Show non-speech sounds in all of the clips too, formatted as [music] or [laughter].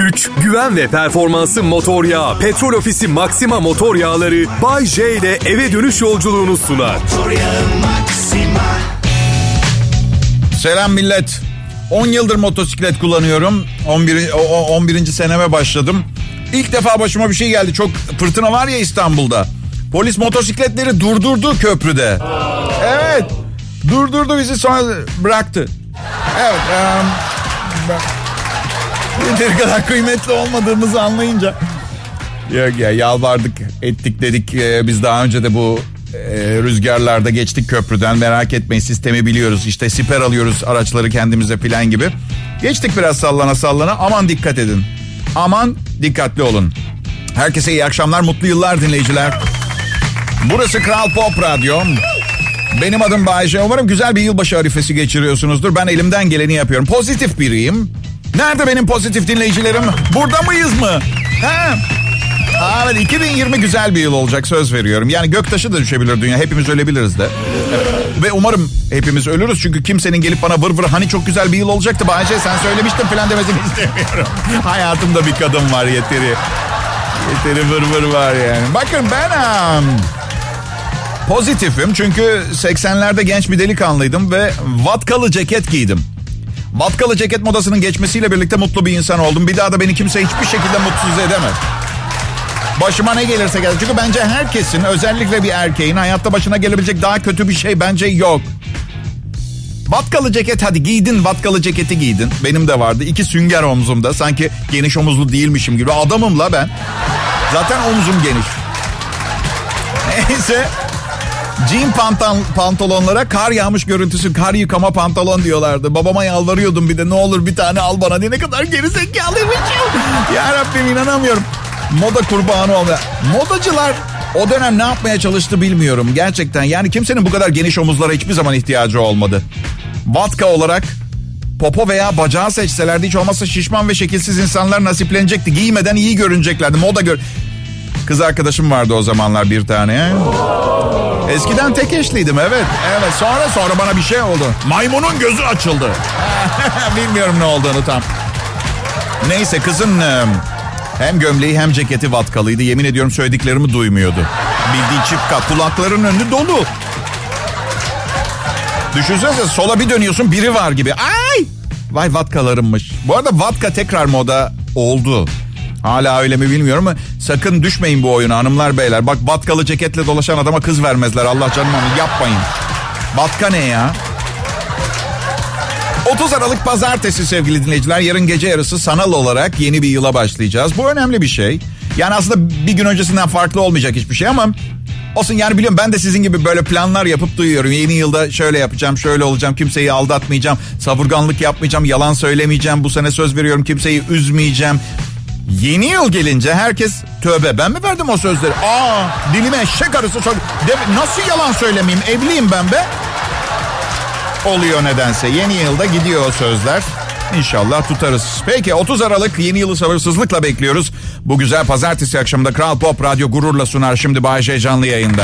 güç, güven ve performansı motor yağı. Petrol Ofisi Maxima motor yağları Bay J ile eve dönüş yolculuğunu sunar. Selam millet. 10 yıldır motosiklet kullanıyorum. 11. o- 11. seneme başladım. İlk defa başıma bir şey geldi. Çok fırtına var ya İstanbul'da. Polis motosikletleri durdurdu köprüde. Evet. Durdurdu bizi sonra bıraktı. Evet. ben- [laughs] yeteri kadar kıymetli olmadığımızı anlayınca. Yok ya yalvardık ettik dedik Ee, biz daha önce de bu e, rüzgarlarda geçtik köprüden merak etmeyin sistemi biliyoruz işte siper alıyoruz araçları kendimize filan gibi. Geçtik biraz sallana sallana aman dikkat edin aman dikkatli olun. Herkese iyi akşamlar mutlu yıllar dinleyiciler. Burası Kral Pop Radyo. Benim adım Bayece. Umarım güzel bir yılbaşı arifesi geçiriyorsunuzdur. Ben elimden geleni yapıyorum. Pozitif biriyim. Nerede benim pozitif dinleyicilerim? Burada mıyız mı? He? Evet 2020 güzel bir yıl olacak söz veriyorum. Yani göktaşı da düşebilir dünya. Hepimiz ölebiliriz de. Evet. Ve umarım hepimiz ölürüz. Çünkü kimsenin gelip bana vır vır hani çok güzel bir yıl olacaktı. Bayce sen söylemiştin falan demesini [laughs] istemiyorum. Hayatımda bir kadın var yeteri. Yeteri vır vır var yani. Bakın ben pozitifim. Çünkü 80'lerde genç bir delikanlıydım ve vatkalı ceket giydim. Vatkalı ceket modasının geçmesiyle birlikte mutlu bir insan oldum. Bir daha da beni kimse hiçbir şekilde mutsuz edemez. Başıma ne gelirse gelsin. Çünkü bence herkesin özellikle bir erkeğin hayatta başına gelebilecek daha kötü bir şey bence yok. Vatkalı ceket hadi giydin vatkalı ceketi giydin. Benim de vardı. İki sünger omzumda. Sanki geniş omuzlu değilmişim gibi. Adamım la ben. Zaten omzum geniş. Neyse. Jean pantan, pantolonlara kar yağmış görüntüsü kar yıkama pantolon diyorlardı. Babama yalvarıyordum bir de ne olur bir tane al bana diye ne kadar gerizekalıymışım. ya Rabbim inanamıyorum. Moda kurbanı olma. Modacılar o dönem ne yapmaya çalıştı bilmiyorum gerçekten. Yani kimsenin bu kadar geniş omuzlara hiçbir zaman ihtiyacı olmadı. Vatka olarak popo veya bacağı seçselerdi hiç olmazsa şişman ve şekilsiz insanlar nasiplenecekti. Giymeden iyi görüneceklerdi. Moda gör... Kız arkadaşım vardı o zamanlar bir tane. Eskiden tek eşliydim evet. Evet sonra sonra bana bir şey oldu. Maymunun gözü açıldı. [laughs] Bilmiyorum ne olduğunu tam. Neyse kızın hem gömleği hem ceketi vatkalıydı. Yemin ediyorum söylediklerimi duymuyordu. Bildiği çift kat önü dolu. Düşünsenize sola bir dönüyorsun biri var gibi. Ay! Vay vatkalarımmış. Bu arada vatka tekrar moda oldu. Hala öyle mi bilmiyorum ama sakın düşmeyin bu oyuna hanımlar beyler. Bak vatkalı ceketle dolaşan adama kız vermezler. Allah canım onu yapmayın. Vatka ne ya? 30 Aralık pazartesi sevgili dinleyiciler. Yarın gece yarısı sanal olarak yeni bir yıla başlayacağız. Bu önemli bir şey. Yani aslında bir gün öncesinden farklı olmayacak hiçbir şey ama olsun yani biliyorum ben de sizin gibi böyle planlar yapıp duyuyorum. Yeni yılda şöyle yapacağım, şöyle olacağım, kimseyi aldatmayacağım, savurganlık yapmayacağım, yalan söylemeyeceğim, bu sene söz veriyorum kimseyi üzmeyeceğim. Yeni yıl gelince herkes tövbe ben mi verdim o sözleri? Aa dilime eşek arısı söyle. De- Nasıl yalan söylemeyeyim evliyim ben be. Oluyor nedense yeni yılda gidiyor o sözler. İnşallah tutarız. Peki 30 Aralık yeni yılı sabırsızlıkla bekliyoruz. Bu güzel pazartesi akşamında Kral Pop Radyo gururla sunar şimdi Bayşe canlı yayında.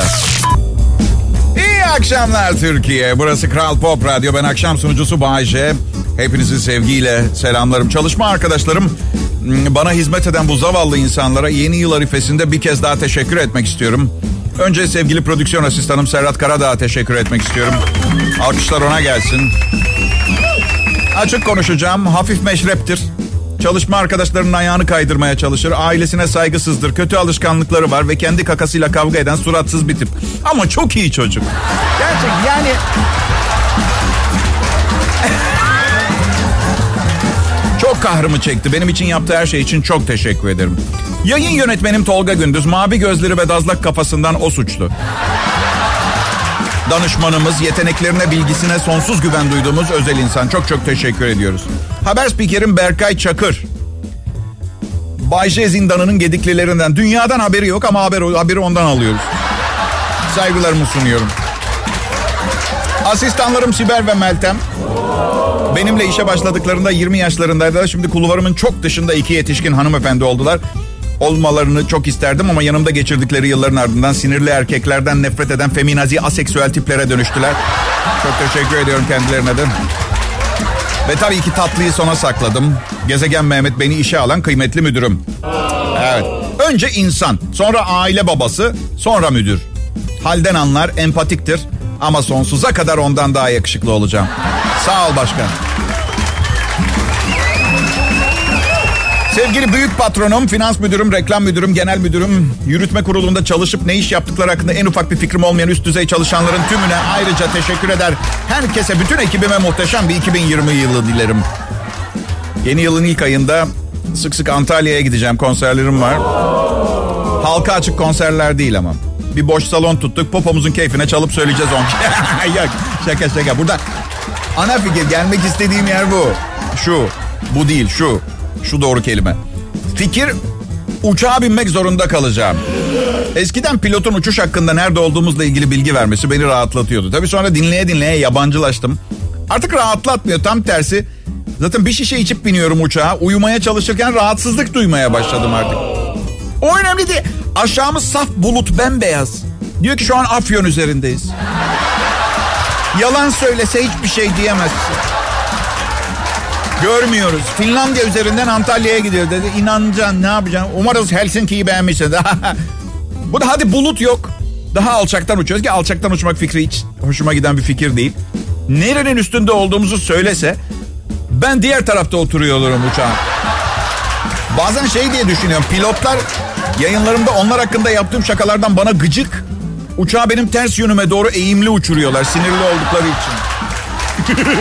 İyi akşamlar Türkiye. Burası Kral Pop Radyo. Ben akşam sunucusu Bayce. Hepinizi sevgiyle selamlarım. Çalışma arkadaşlarım bana hizmet eden bu zavallı insanlara yeni yıl arifesinde bir kez daha teşekkür etmek istiyorum. Önce sevgili prodüksiyon asistanım Serhat Karadağ'a teşekkür etmek istiyorum. Alkışlar ona gelsin. Açık konuşacağım. Hafif meşreptir. Çalışma arkadaşlarının ayağını kaydırmaya çalışır. Ailesine saygısızdır. Kötü alışkanlıkları var ve kendi kakasıyla kavga eden suratsız bir tip. Ama çok iyi çocuk. Gerçek yani... Çok kahrımı çekti. Benim için yaptığı her şey için çok teşekkür ederim. Yayın yönetmenim Tolga Gündüz. Mavi gözleri ve dazlak kafasından o suçlu. Danışmanımız, yeteneklerine, bilgisine sonsuz güven duyduğumuz özel insan. Çok çok teşekkür ediyoruz. Haber spikerim Berkay Çakır. Bayce Zindanı'nın gediklilerinden. Dünyadan haberi yok ama haber, haberi ondan alıyoruz. Saygılarımı sunuyorum. Asistanlarım Sibel ve Meltem. Benimle işe başladıklarında 20 yaşlarındaydılar. Şimdi kulvarımın çok dışında iki yetişkin hanımefendi oldular. Olmalarını çok isterdim ama yanımda geçirdikleri yılların ardından sinirli erkeklerden nefret eden feminazi aseksüel tiplere dönüştüler. Çok teşekkür ediyorum kendilerine de. Ve tabii ki tatlıyı sona sakladım. Gezegen Mehmet beni işe alan kıymetli müdürüm. Evet. Önce insan, sonra aile babası, sonra müdür. Halden anlar, empatiktir ama sonsuza kadar ondan daha yakışıklı olacağım. Sağ ol başkan. Sevgili büyük patronum, finans müdürüm, reklam müdürüm, genel müdürüm, yürütme kurulunda çalışıp ne iş yaptıkları hakkında en ufak bir fikrim olmayan üst düzey çalışanların tümüne ayrıca teşekkür eder. Herkese, bütün ekibime muhteşem bir 2020 yılı dilerim. Yeni yılın ilk ayında sık sık Antalya'ya gideceğim, konserlerim var. Halka açık konserler değil ama. Bir boş salon tuttuk, popomuzun keyfine çalıp söyleyeceğiz on. [laughs] Yok, şaka şaka. Burada ana fikir, gelmek istediğim yer bu. Şu, bu değil, şu. Şu doğru kelime. Fikir uçağa binmek zorunda kalacağım. Eskiden pilotun uçuş hakkında nerede olduğumuzla ilgili bilgi vermesi beni rahatlatıyordu. Tabii sonra dinleye dinleye yabancılaştım. Artık rahatlatmıyor tam tersi. Zaten bir şişe içip biniyorum uçağa. Uyumaya çalışırken rahatsızlık duymaya başladım artık. O önemli değil. Aşağımız saf bulut bembeyaz. Diyor ki şu an Afyon üzerindeyiz. Yalan söylese hiçbir şey diyemezsin. Görmüyoruz. Finlandiya üzerinden Antalya'ya gidiyor dedi. İnanacaksın ne yapacaksın? Umarız Helsinki'yi beğenmişsin. [laughs] Bu da hadi bulut yok. Daha alçaktan uçuyoruz ki alçaktan uçmak fikri hiç hoşuma giden bir fikir değil. Nerenin üstünde olduğumuzu söylese ben diğer tarafta oturuyor olurum uçağın. Bazen şey diye düşünüyorum. Pilotlar yayınlarımda onlar hakkında yaptığım şakalardan bana gıcık. Uçağı benim ters yönüme doğru eğimli uçuruyorlar sinirli oldukları için. [laughs]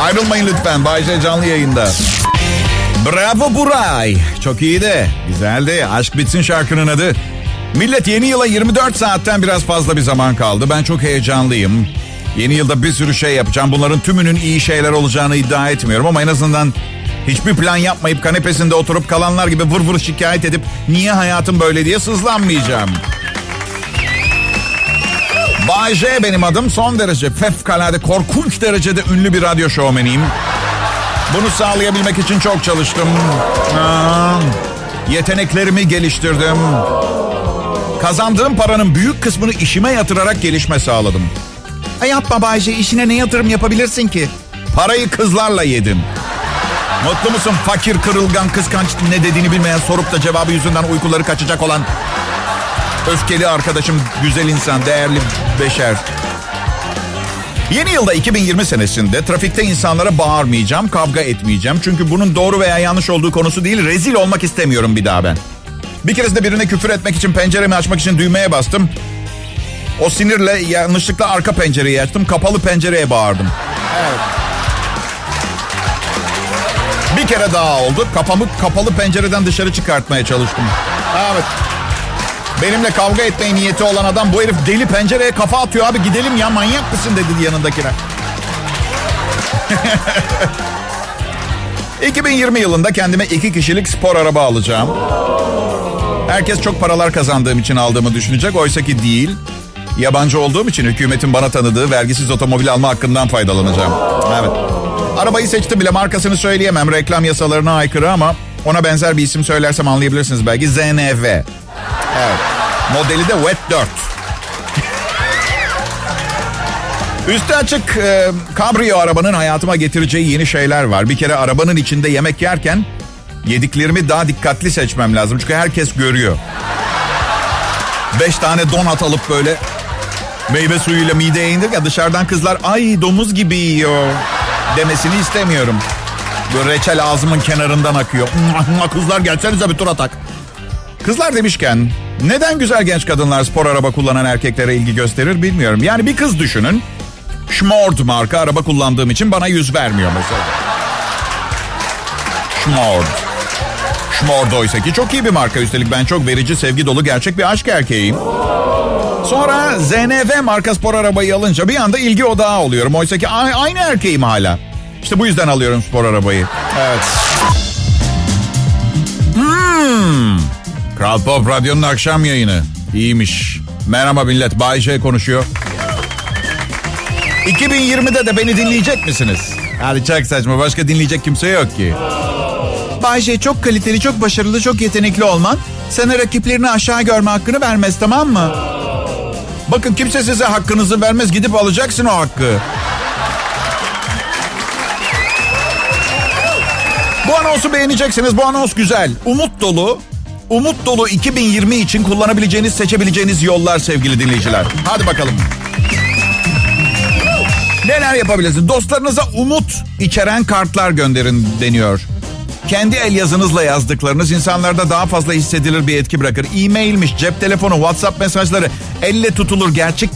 Ayrılmayın lütfen. Bayce canlı yayında. Bravo Buray. Çok iyiydi. Güzeldi. Aşk bitsin şarkının adı. Millet yeni yıla 24 saatten biraz fazla bir zaman kaldı. Ben çok heyecanlıyım. Yeni yılda bir sürü şey yapacağım. Bunların tümünün iyi şeyler olacağını iddia etmiyorum ama en azından hiçbir plan yapmayıp kanepesinde oturup kalanlar gibi vır vır şikayet edip niye hayatım böyle diye sızlanmayacağım. Bay J benim adım. Son derece fevkalade korkunç derecede ünlü bir radyo şovmeniyim. Bunu sağlayabilmek için çok çalıştım. Aa, yeteneklerimi geliştirdim. Kazandığım paranın büyük kısmını işime yatırarak gelişme sağladım. Ay yapma Bayce işine ne yatırım yapabilirsin ki? Parayı kızlarla yedim. Mutlu musun fakir, kırılgan, kıskanç ne dediğini bilmeyen sorup da cevabı yüzünden uykuları kaçacak olan öfkeli arkadaşım, güzel insan, değerli beşer. Yeni yılda 2020 senesinde trafikte insanlara bağırmayacağım, kavga etmeyeceğim. Çünkü bunun doğru veya yanlış olduğu konusu değil, rezil olmak istemiyorum bir daha ben. Bir keresinde birine küfür etmek için penceremi açmak için düğmeye bastım. O sinirle yanlışlıkla arka pencereyi açtım. Kapalı pencereye bağırdım. Evet. Bir kere daha oldu. Kafamı kapalı pencereden dışarı çıkartmaya çalıştım. Evet. Benimle kavga etmeye niyeti olan adam bu herif deli pencereye kafa atıyor abi gidelim ya manyak mısın dedi yanındakine. [laughs] 2020 yılında kendime iki kişilik spor araba alacağım. Herkes çok paralar kazandığım için aldığımı düşünecek. Oysa ki değil. Yabancı olduğum için hükümetin bana tanıdığı vergisiz otomobil alma hakkından faydalanacağım. Evet. Arabayı seçtim bile markasını söyleyemem. Reklam yasalarına aykırı ama ona benzer bir isim söylersem anlayabilirsiniz belki. ZNV. Evet. Modeli de Wet 4. Üstü açık e, kabrio arabanın hayatıma getireceği yeni şeyler var. Bir kere arabanın içinde yemek yerken yediklerimi daha dikkatli seçmem lazım. Çünkü herkes görüyor. Beş tane donat alıp böyle meyve suyuyla mideye indir ya dışarıdan kızlar ay domuz gibi yiyor demesini istemiyorum. Böyle reçel ağzımın kenarından akıyor. Kızlar gelsenize bir tur atak. Kızlar demişken neden güzel genç kadınlar spor araba kullanan erkeklere ilgi gösterir bilmiyorum. Yani bir kız düşünün. Schmord marka araba kullandığım için bana yüz vermiyor mesela. Schmord. Schmord oysa ki çok iyi bir marka üstelik ben çok verici, sevgi dolu gerçek bir aşk erkeğiyim. Sonra ZNV marka spor arabayı alınca bir anda ilgi odağı oluyorum. Oysa ki aynı erkeğim hala. İşte bu yüzden alıyorum spor arabayı. Evet. Hmm. Kral Pop Radyo'nun akşam yayını. İyiymiş. Merhaba millet. Bay J konuşuyor. 2020'de de beni dinleyecek misiniz? Hadi çok saçma. Başka dinleyecek kimse yok ki. Bay J çok kaliteli, çok başarılı, çok yetenekli olman sana rakiplerini aşağı görme hakkını vermez tamam mı? Bakın kimse size hakkınızı vermez. Gidip alacaksın o hakkı. Bu anonsu beğeneceksiniz. Bu anons güzel. Umut dolu. Umut dolu 2020 için kullanabileceğiniz, seçebileceğiniz yollar sevgili dinleyiciler. Hadi bakalım. Neler yapabilirsiniz? Dostlarınıza umut içeren kartlar gönderin deniyor. Kendi el yazınızla yazdıklarınız insanlarda daha fazla hissedilir bir etki bırakır. E-mailmiş, cep telefonu, WhatsApp mesajları elle tutulur gerçek